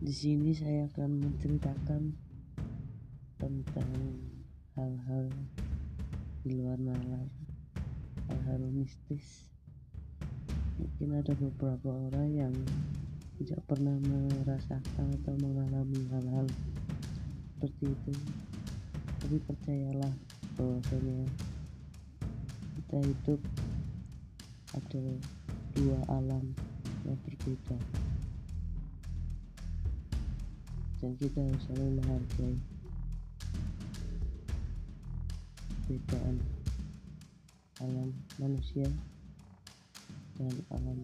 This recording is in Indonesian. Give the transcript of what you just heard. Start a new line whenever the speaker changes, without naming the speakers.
Di sini saya akan menceritakan tentang hal-hal di luar nalar, hal-hal mistis. Mungkin ada beberapa orang yang tidak pernah merasakan atau mengalami hal-hal seperti itu. Tapi percayalah bahwasanya kita hidup ada dua alam yang berbeda dan kita harus saling menghargai. Perbedaan alam manusia dan alam